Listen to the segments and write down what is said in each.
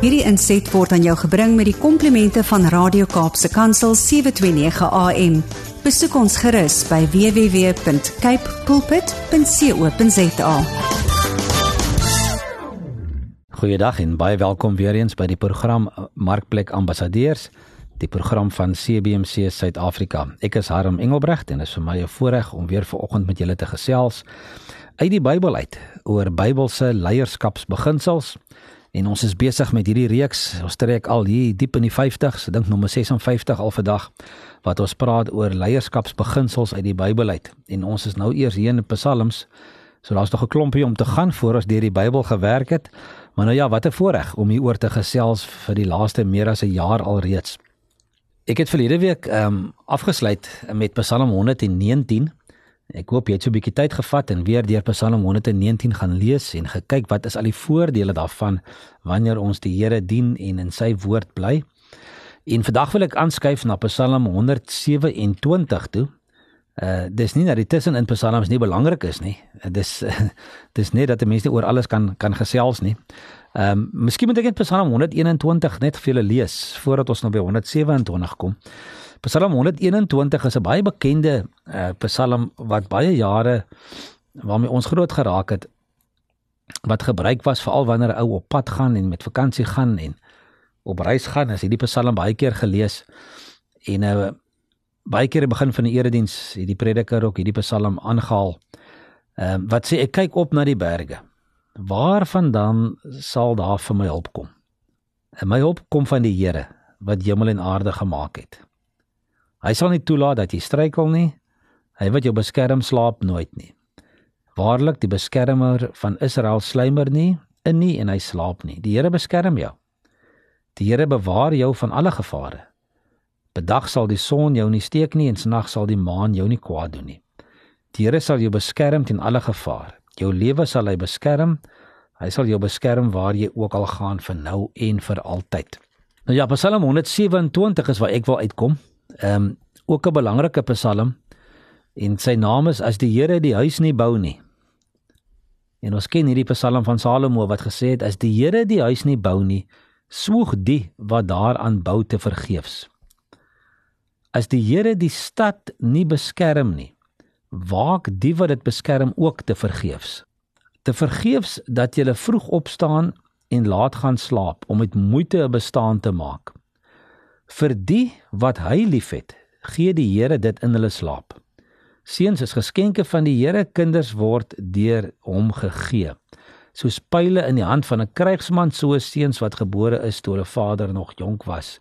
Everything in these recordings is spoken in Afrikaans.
Hierdie inset word aan jou gebring met die komplimente van Radio Kaapse Kansel 729 AM. Besoek ons gerus by www.cape pulpit.co.za. Goeiedag en baie welkom weer eens by die program Markplek Ambassadeurs, die program van CBC Suid-Afrika. Ek is Harm Engelbrecht en dit is vir my 'n voorreg om weer vanoggend met julle te gesels uit die Bybel uit oor Bybelse leierskapsbeginsels. En ons is besig met hierdie reeks. Ons trek al hier diep in die 50s, ek dink nommer 56 al vandag wat ons praat oor leierskapsbeginsels uit die Bybel uit. En ons is nou eers hier in Psalms. So daar's nog 'n klompie om te gaan voor ons deur die Bybel gewerk het. Maar nou ja, wat 'n voorreg om hier oor te gesels vir die laaste meer as 'n jaar alreeds. Ek het verlede week ehm um, afgesluit met Psalm 119. Ek hoop jy het so 'n bietjie tyd gevat en weer deur Psalm 119 gaan lees en gekyk wat is al die voordele daarvan wanneer ons die Here dien en in sy woord bly. En vandag wil ek aanskuif na Psalm 127 toe. Uh dis nie dat die tussen in psalms nie belangrik is nie. Uh, dis uh, dis nie dat mense nie oor alles kan kan gesels nie. Ehm um, miskien moet ek net Psalm 121 net vir julle lees voordat ons nou by 127 kom. Psalm 121 is 'n baie bekende uh, Psalm wat baie jare waarmee ons groot geraak het wat gebruik was veral wanneer 'n ou op pad gaan en met vakansie gaan en op reis gaan as hierdie Psalm baie keer gelees en uh, baie keer aan die begin van die erediens het die prediker ook hierdie Psalm aangehaal. Uh, wat sê ek kyk op na die berge. Waarvandaan sal daar vir my hulp kom? En my hulp kom van die Here wat hemel en aarde gemaak het. Hy sal nie toelaat dat jy struikel nie. Hy wat jou beskerm slaap nooit nie. Waarlik die beskermer van Israel slymer nie in nie en hy slaap nie. Die Here beskerm jou. Die Here bewaar jou van alle gevare. Bedag sal die son jou nie steek nie en snag sal die maan jou nie kwaad doen nie. Die Here sal jou beskerm teen alle gevaar. Jou lewe sal hy beskerm. Hy sal jou beskerm waar jy ook al gaan vir nou en vir altyd. Nou ja, Psalm 127 is waar ek wil uitkom. Ehm um, ook 'n belangrike Psalm en sy naam is as die Here die huis nie bou nie. En ons ken hierdie Psalm van Salomo wat gesê het as die Here die huis nie bou nie, swoeg die wat daaraan bou te vergeefs. As die Here die stad nie beskerm nie, waak die wat dit beskerm ook te vergeefs. Te vergeefs dat jy vroeg opstaan en laat gaan slaap om met moeite 'n bestaan te maak. Vir die wat hy liefhet, gee die Here dit in hulle slaap. Seuns is geskenke van die Here, kinders word deur hom gegee. Soos pile in die hand van 'n krygsman, so seuns wat gebore is toe hulle vader nog jonk was.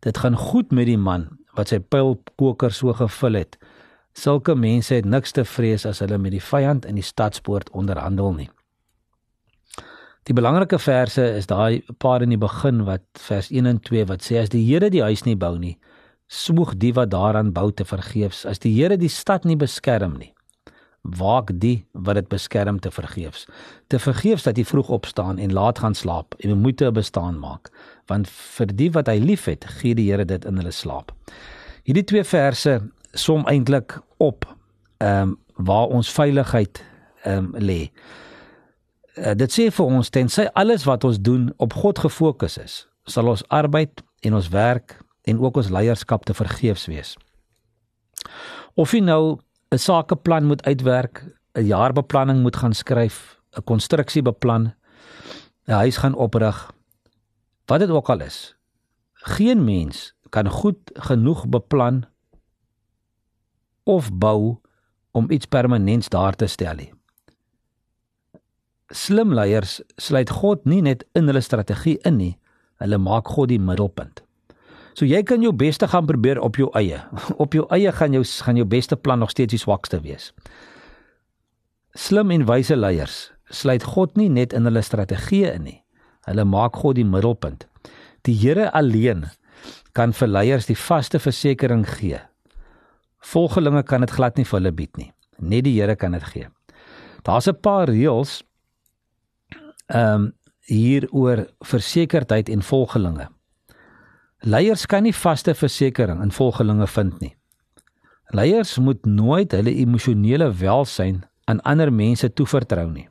Dit gaan goed met die man wat sy pylkoker so gevul het. Sulke mense het niks te vrees as hulle met die vyand in die stadspoort onderhandel nie. Die belangrike verse is daai paar in die begin wat vers 1 en 2 wat sê as die Here die huis nie bou nie, smoeg die wat daaraan bou te vergeefs. As die Here die stad nie beskerm nie, waak die wat dit beskerm te vergeefs. Te vergeefs dat jy vroeg opstaan en laat gaan slaap en moet 'n bestaan maak, want vir die wat hy liefhet, gee die Here dit in hulle slaap. Hierdie twee verse som eintlik op ehm um, waar ons veiligheid ehm um, lê. Uh, dit sê vir ons tensy alles wat ons doen op God gefokus is, sal ons arbeid en ons werk en ook ons leierskap te vergeefs wees. Of jy nou 'n sakeplan moet uitwerk, 'n jaarbeplanning moet gaan skryf, 'n konstruksie beplan, 'n huis gaan oprig, wat dit ook al is. Geen mens kan goed genoeg beplan of bou om iets permanents daar te stel nie. Slim leiers sluit God nie net in hulle strategie in nie, hulle maak God die middelpunt. So jy kan jou beste gaan probeer op jou eie. Op jou eie gaan jou gaan jou beste plan nog steeds die swakste wees. Slim en wyse leiers sluit God nie net in hulle strategieë in nie. Hulle maak God die middelpunt. Die Here alleen kan vir leiers die vaste versekering gee Volgelinge kan dit glad nie vir hulle bied nie. Net die Here kan dit gee. Daar's 'n paar reëls ehm um, hier oor versekerdheid en volgelinge. Leiers kan nie vaste versekering in volgelinge vind nie. Leiers moet nooit hulle emosionele welsyn aan ander mense toevertrou nie.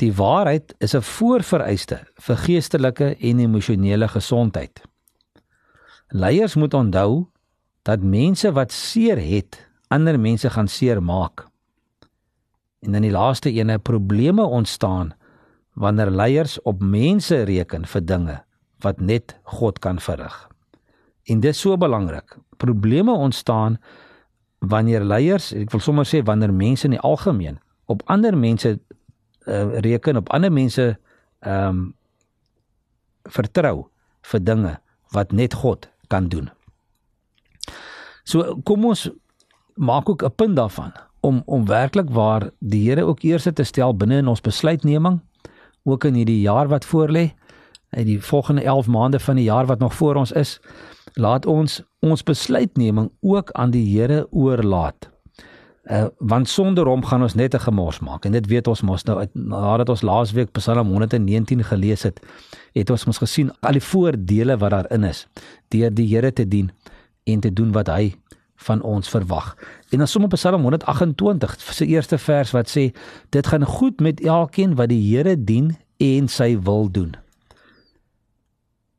Die waarheid is 'n voorvereiste vir geestelike en emosionele gesondheid. Leiers moet onthou dat mense wat seer het, ander mense gaan seer maak. En in die laaste ene probleme ontstaan wanneer leiers op mense reken vir dinge wat net God kan verrig. En dit is so belangrik. Probleme ontstaan wanneer leiers, ek wil sommer sê wanneer mense in die algemeen op ander mense uh, reken, op ander mense ehm um, vertrou vir dinge wat net God kan doen. So kom ons maak ook 'n punt daarvan om om werklik waar die Here ook eers te stel binne in ons besluitneming ook in hierdie jaar wat voorlê in die volgende 11 maande van die jaar wat nog voor ons is laat ons ons besluitneming ook aan die Here oorlaat. Uh want sonder hom gaan ons net 'n gemors maak en dit weet ons mos nou nadat ons laasweek Psalm 119 gelees het, het ons mos gesien al die voordele wat daarin is deur die Here te dien en te doen wat hy van ons verwag. En dan som op Psalm 128 se eerste vers wat sê dit gaan goed met elkeen wat die Here dien en sy wil doen.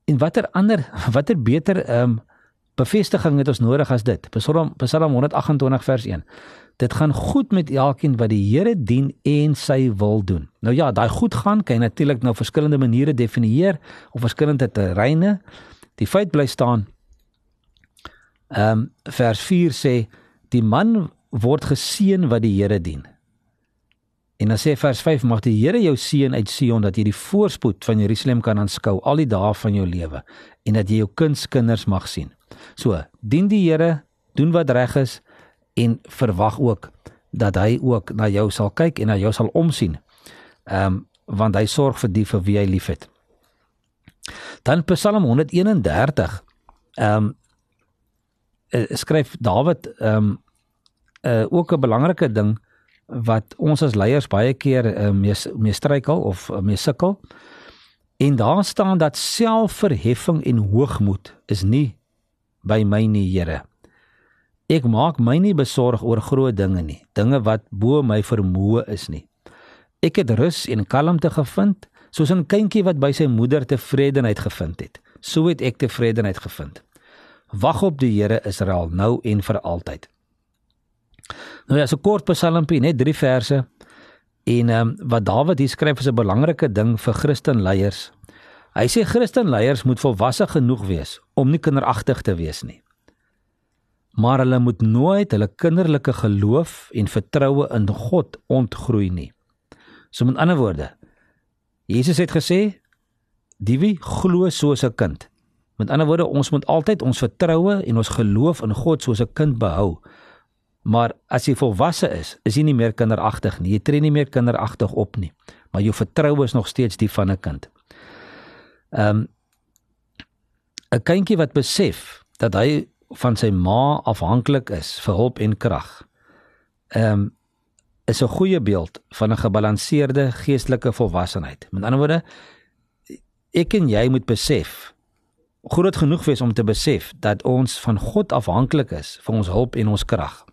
En watter ander watter beter ehm um, bevestiging het ons nodig as dit? Psalm Psalm 128 vers 1. Dit gaan goed met elkeen wat die Here dien en sy wil doen. Nou ja, daai goed gaan kan jy natuurlik nou verskillende maniere definieer of verskillende terreine. Die feit bly staan Ehm um, vers 4 sê die man word geseën wat die Here dien. En dan sê vers 5 mag die Here jou seën uit Sion dat jy die voorspoed van Jerusalem kan aanskou al die dae van jou lewe en dat jy jou kindskinders mag sien. So, dien die Here, doen wat reg is en verwag ook dat hy ook na jou sal kyk en na jou sal omsien. Ehm um, want hy sorg vir die vir wie hy liefhet. Dan Psalm 131 ehm um, uh, skryf Dawid ehm um, uh, ook 'n belangrike ding wat ons as leiers baie keer uh, mee mee struikel of uh, mee sukkel. En daar staan dat selfverheffing en hoogmoed is nie by my nie, Here. Ek maak my nie besorg oor groot dinge nie, dinge wat bo my vermoë is nie. Ek het rus en kalmte gevind, soos 'n kindjie wat by sy moeder tevredenheid gevind het. So het ek tevredenheid gevind. Wag op die Here Israel nou en vir altyd. Nou ja, so kort Psalmpie, net 3 verse. En ehm um, wat Dawid hier skryf is 'n belangrike ding vir Christenleiers. Hy sê Christenleiers moet volwasse genoeg wees om nie kinderagtig te wees nie. Maar hulle moet nooit hulle kinderlike geloof en vertroue in God ontgroei nie. So met ander woorde, Jesus het gesê: "Die wie glo soos 'n kind, Met ander woorde, ons moet altyd ons vertroue en ons geloof in God soos 'n kind behou. Maar as jy volwasse is, is jy nie meer kinderagtig nie. Jy tree nie meer kinderagtig op nie, maar jou vertroue is nog steeds die van 'n kind. Ehm um, 'n kindjie wat besef dat hy van sy ma afhanklik is vir hulp en krag. Ehm um, is 'n goeie beeld van 'n gebalanseerde geestelike volwassenheid. Met ander woorde, ek en jy moet besef groot genoeg wees om te besef dat ons van God afhanklik is vir ons hulp en ons krag.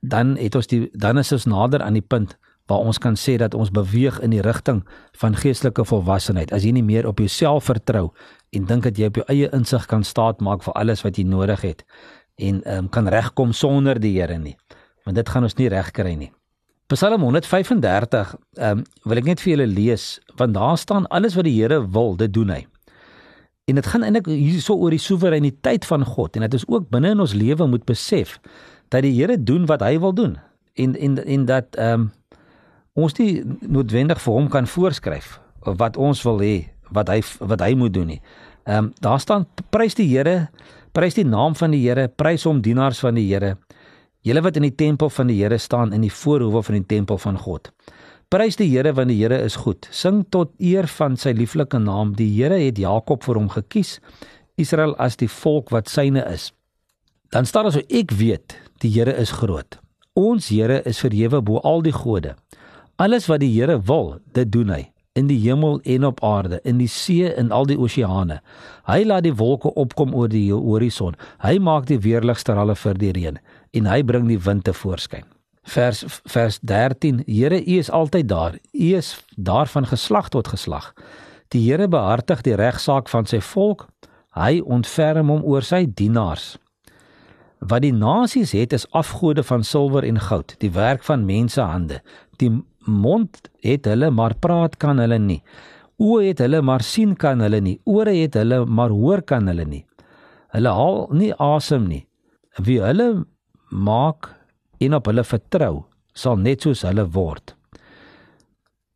Dan het ons die dan is ons nader aan die punt waar ons kan sê dat ons beweeg in die rigting van geestelike volwassenheid. As jy nie meer op jouself vertrou en dink dat jy op jou eie insig kan staatmaak vir alles wat jy nodig het en um, kan regkom sonder die Here nie. Want dit gaan ons nie regkry nie. Psalm 135, ehm um, wil ek net vir julle lees want daar staan alles wat die Here wil, dit doen hy. En dit gaan eintlik hierso oor die soewereiniteit van God en dit is ook binne in ons lewe moet besef dat die Here doen wat hy wil doen en en en dat ehm um, ons nie noodwendig vir hom kan voorskryf wat ons wil hê wat hy wat hy moet doen nie. Ehm um, daar staan prys die Here, prys die naam van die Here, prys hom dienaars van die Here. Julle wat in die tempel van die Here staan in die voorhoewe van die tempel van God. Prys die Here want die Here is goed. Sing tot eer van sy lieflike naam. Die Here het Jakob vir hom gekies, Israel as die volk wat syne is. Dan staan daar so ek weet, die Here is groot. Ons Here is verhewe bo al die gode. Alles wat die Here wil, dit doen hy in die hemel en op aarde, in die see en al die oseane. Hy laat die wolke opkom oor die horison. Hy maak die weerligstralle vir die reën en hy bring die wind te voorskyn. Vers vers 13: Here, U is altyd daar. U is daar van geslag tot geslag. Die Here behartig die regsaak van sy volk. Hy ontferm hom oor sy dienaars. Wat die nasies het is afgode van silwer en goud, die werk van mense hande. Die mond het hulle, maar praat kan hulle nie. Oë het hulle, maar sien kan hulle nie. Ore het hulle, maar hoor kan hulle nie. Hulle haal nie asem nie. Wie hulle maak en op hulle vertrou, sal net soos hulle word.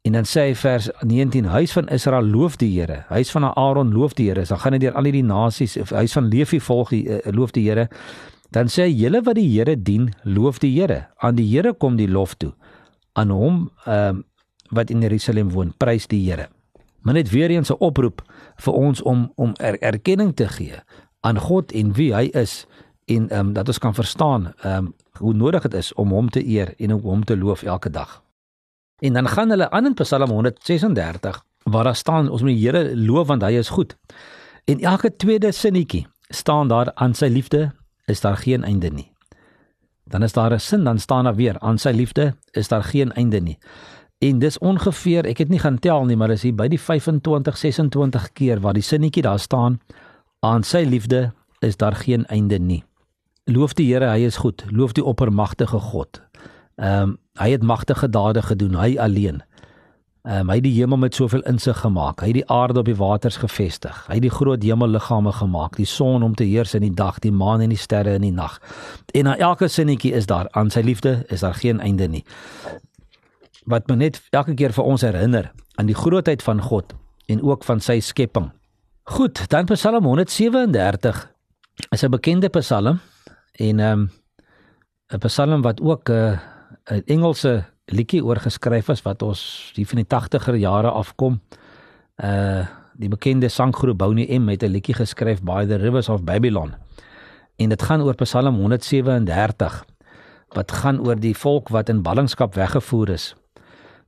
En dan sê hy vers 19: Huis van Israel loof die Here. Huis van Aaron loof die Here. Dan gaan dit deur al hierdie nasies, huis van Levi volg die uh, loof die Here. Dan sê hy: Julle wat die Here dien, loof die Here. Aan die Here kom die lof toe. Aan hom ehm uh, wat in Jerusalem woon, prys die Here. Maar net weer eens 'n oproep vir ons om om er, erkenning te gee aan God en wie hy is en ehm um, dat ons kan verstaan ehm um, hoe nodig dit is om hom te eer en om hom te loof elke dag. En dan gaan hulle aan in Psalm 136 waar daar staan ons moet die Here loof want hy is goed. En elke tweede sinnetjie staan daar aan sy liefde is daar geen einde nie. Dan is daar 'n sin dan staan daar weer aan sy liefde is daar geen einde nie. En dis ongeveer, ek het nie gaan tel nie, maar dis hier by die 25 26 keer waar die sinnetjie daar staan aan sy liefde is daar geen einde nie. Loof die Here, hy is goed. Loof die oppermagtige God. Ehm um, hy het magtige dade gedoen, hy alleen. Ehm um, hy het die hemel met soveel insig gemaak. Hy het die aarde op die waters gevestig. Hy het die groot hemelliggame gemaak, die son om te heers in die dag, die maan en die sterre in die nag. En na elke sinnetjie is daar aan sy liefde is daar geen einde nie. Wat my net elke keer vir ons herinner aan die grootheid van God en ook van sy skepping. Goed, dan Psalm 137 is 'n bekende Psalm en ehm um, 'n Psalm wat ook 'n uh, 'n Engelse liedjie oorgeskryf is wat ons die van die 80er jare afkom. Uh die bekende sanggroep Boney M het 'n liedjie geskryf by the Rivers of Babylon. En dit gaan oor Psalm 137 wat gaan oor die volk wat in ballingskap weggevoer is.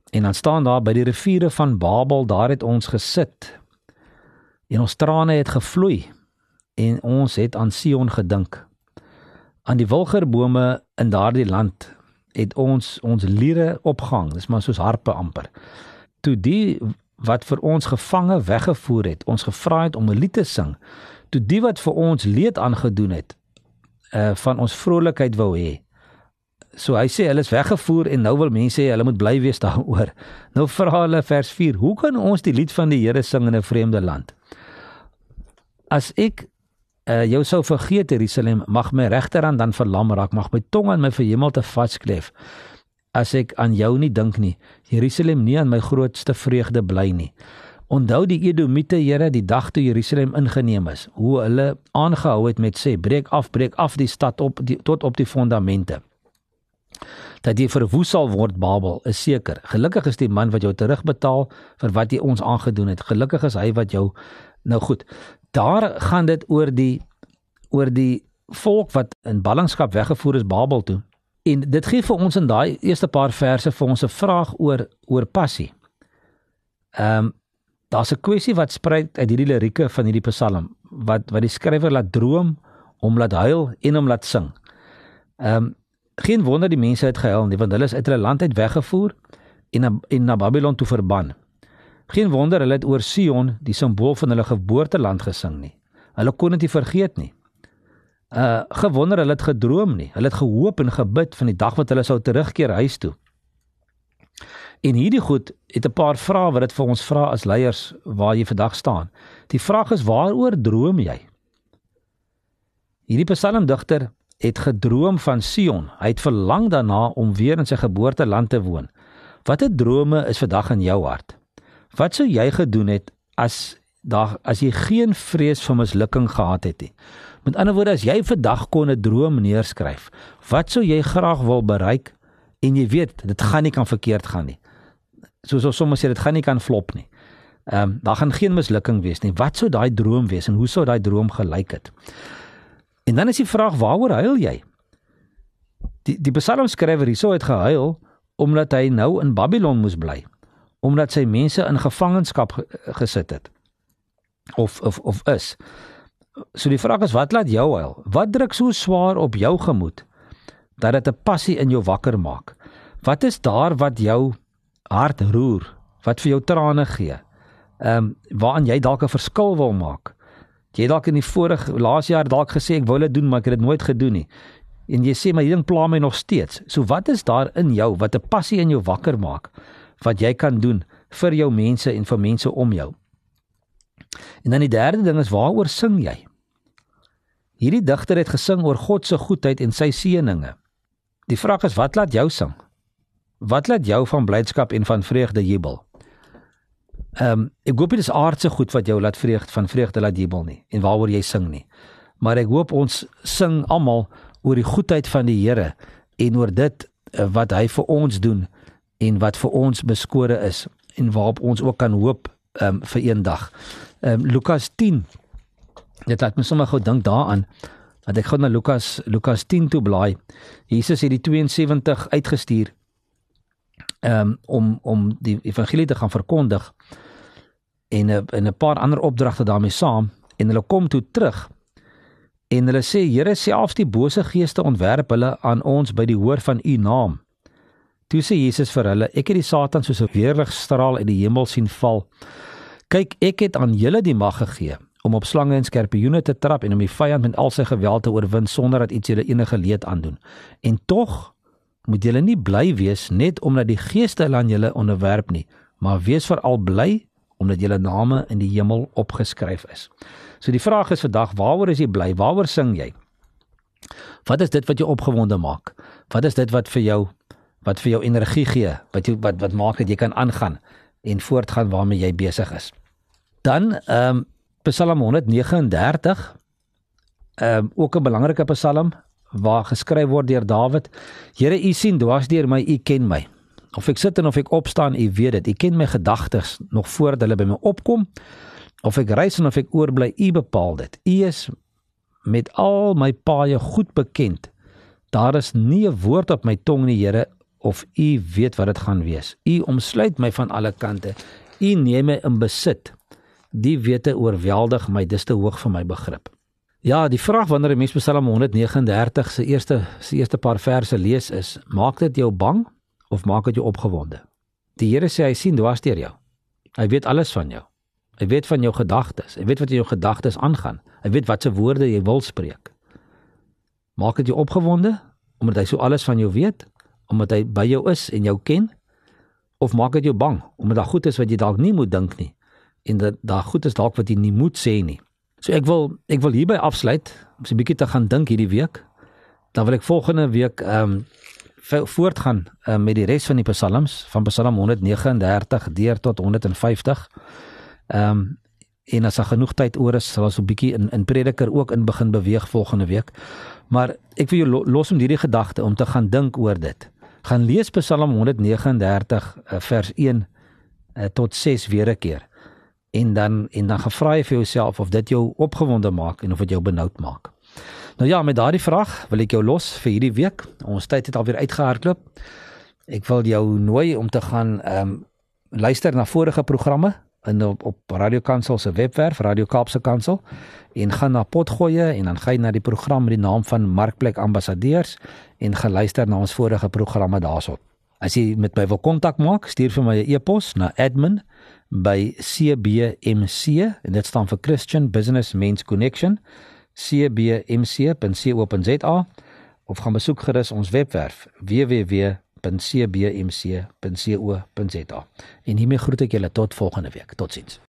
En dan staan daar by die riviere van Babel, daar het ons gesit. En ons trane het gevloei en ons het aan Sion gedink aan die wilgerbome in daardie land het ons ons liere opgehang. Dis maar soos harpe amper. Toe die wat vir ons gevange weggevoer het ons gevra het om 'n lied te sing toe die wat vir ons leed aangedoen het uh van ons vrolikheid wou hê. So hy sê hulle is weggevoer en nou wil mense sê hulle moet bly wees daaroor. Nou vra hulle vers 4 hoe kan ons die lied van die Here sing in 'n vreemde land? As ek uh, jou sou vergeet Jerusalem mag my regterhand dan verlam raak mag my tong aan my verhemel te vasklef as ek aan jou nie dink nie Jerusalem nie aan my grootste vreugde bly nie. Onthou die Edomite Here die dag toe Jerusalem ingeneem is hoe hulle aangehou het met sê breek af breek af die stad op die, tot op die fondamente. Dat jy verwoes sal word Babel is seker. Gelukkig is die man wat jou terugbetaal vir wat jy ons aangedoen het. Gelukkig is hy wat jou nou goed daar gaan dit oor die oor die volk wat in ballingskap weggevoer is Babel toe. En dit gee vir ons in daai eerste paar verse vir ons 'n vraag oor oor passie. Ehm um, daar's 'n kwessie wat spruit uit hierdie lirieke van hierdie Psalm wat wat die skrywer laat droom, hom laat huil en hom laat sing. Ehm um, geen wonder die mense het gehuil nie want hulle is uit hulle land uit weggevoer en na, en na Babylon toe verban. Geen wonder hulle het oor Sion, die simbool van hulle geboorteland gesing nie. Hulle kon dit nie vergeet nie. Uh gewonder hulle het gedroom nie. Hulle het gehoop en gebid van die dag wat hulle sou terugkeer huis toe. En hierdie goed het 'n paar vrae wat dit vir ons vra as leiers waar jy vandag staan. Die vraag is waaroor droom jy? Hierdie psalmdigter het gedroom van Sion. Hy het verlang daarna om weer in sy geboorteland te woon. Watter drome is vandag in jou hart? Wat sou jy gedoen het as daar as jy geen vrees vir mislukking gehad het nie? Met ander woorde, as jy vandag kon 'n droom neerskryf, wat sou jy graag wil bereik en jy weet dit gaan nie kan verkeerd gaan nie. Soos ons soms sê dit gaan nie kan flop nie. Ehm um, daar gaan geen mislukking wees nie. Wat sou daai droom wees en hoe sou daai droom gelyk het? En dan is die vraag, waaroor huil jy? Die die psalmskrywer hierso het gehuil omdat hy nou in Babylon moes bly omdat sy mense in gevangenskap gesit het of of of is. So die vraag is wat laat jou huil? Wat druk so swaar op jou gemoed dat dit 'n passie in jou wakker maak. Wat is daar wat jou hart roer? Wat vir jou trane gee? Ehm um, waaraan jy dalk 'n verskil wil maak? Jy dalk in die vorige laas jaar dalk gesê ek wou dit doen, maar ek het dit nooit gedoen nie. En jy sê maar hierdie ding pla my nog steeds. So wat is daar in jou wat 'n passie in jou wakker maak wat jy kan doen vir jou mense en vir mense om jou? En dan die derde ding is waaroor sing jy? Hierdie digter het gesing oor God se goedheid en sy seëninge. Die vraag is wat laat jou sing? Wat laat jou van blydskap en van vreugde jubel? Ehm um, ek hoop dit is aardse goed wat jou laat vreugd van vreugde laat jubel nie en waaroor jy sing nie. Maar ek hoop ons sing almal oor die goedheid van die Here en oor dit uh, wat hy vir ons doen en wat vir ons beskore is en waarop ons ook kan hoop um, vir eendag. Ehm um, Lukas 10. Dit laat my sommer gou dink daaraan dat ek gou na Lukas Lukas 10 toe blaai. Jesus het die 72 uitgestuur um, om om die evangelie te gaan verkondig en 'n en 'n paar ander opdragte daarmee saam en hulle kom toe terug en hulle sê Here selfs die bose geeste ontwerp hulle aan ons by die hoor van u naam. Toe sê Jesus vir hulle ek het die Satan soos 'n weerligstraal uit die hemel sien val. Kyk ek het aan julle die mag gegee om op slange en skorpioene te trap en om die vyand met al sy geweld te oorwin sonder dat iets julle enige leed aandoen. En tog moet julle nie bly wees net omdat die geeste aan julle onderwerp nie, maar wees veral bly omdat julle name in die hemel opgeskryf is. So die vraag is vandag, waaroor is jy bly? Waaroor sing jy? Wat is dit wat jou opgewonde maak? Wat is dit wat vir jou wat vir jou energie gee? Wat jy wat wat maak dat jy kan aangaan en voortgaan waarmee jy besig is? Dan ehm um, Psalm 139 ehm um, ook 'n belangrike psalm waar geskryf word deur Dawid: Here, U sien dwars deur my, U ken my. Of ek sit en of ek opstaan, U weet dit. U ken my gedagtes nog voordat hulle by my opkom. Of ek reis en of ek oorbly, U bepaal dit. U is met al my paaie goed bekend. Daar is nie 'n woord op my tong nie, Here, of U weet wat dit gaan wees. U omsluit my van alle kante. U neem my in besit. Die wete oorweldig my, dis te hoog vir my begrip. Ja, die vraag wanneer 'n mens Psalm 139 se eerste se eerste paar verse lees is, maak dit jou bang of maak dit jou opgewonde? Die Here sê hy sien dwars deur jou. Hy weet alles van jou. Hy weet van jou gedagtes. Hy weet wat in jou gedagtes aangaan. Hy weet watse woorde jy wil spreek. Maak dit jou opgewonde omdat hy so alles van jou weet, omdat hy by jou is en jou ken? Of maak dit jou bang omdat daar goed is wat jy dalk nie moet dink nie en dat daar goed is dalk wat jy nie moet sê nie? So ek wil ek wil hierby afsluit om 'n bietjie te gaan dink hierdie week. Dan wil ek volgende week ehm um, voortgaan um, met die res van die psalms van Psalm 139 deur tot 150. Ehm um, en as daar genoeg tyd oor is, sal ons 'n bietjie in in Prediker ook in begin beweeg volgende week. Maar ek wil jou los om hierdie gedagte om te gaan dink oor dit. Gaan lees Psalm 139 uh, vers 1 uh, tot 6 weer 'n keer en dan en dan gevra jy vir jouself of dit jou opgewonde maak en of dit jou benoud maak. Nou ja, met daardie vraag wil ek jou los vir hierdie week. Ons tyd het alweer uitgehardloop. Ek wil jou nooi om te gaan ehm um, luister na vorige programme in op, op Radio Kansel se webwerf, Radio Kaapse Kansel en gaan na potgoeie en dan gaan jy na die program met die naam van Markplek Ambassadeurs en gaan luister na ons vorige programme daarso. As jy met my wil kontak maak, stuur vir my 'n e-pos na admin by CBMC en dit staan vir Christian Business Men's Connection cbmc.co.za of gaan besoek gerus ons webwerf www.cbmc.co.za en hiermee groet ek julle tot volgende week. Totsiens.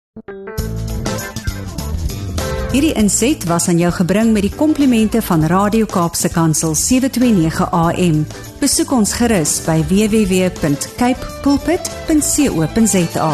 Hierdie inset was aan jou gebring met die komplimente van Radio Kaapse Kansel 729 AM besoek ons gerus by www.cape pulpit.co.za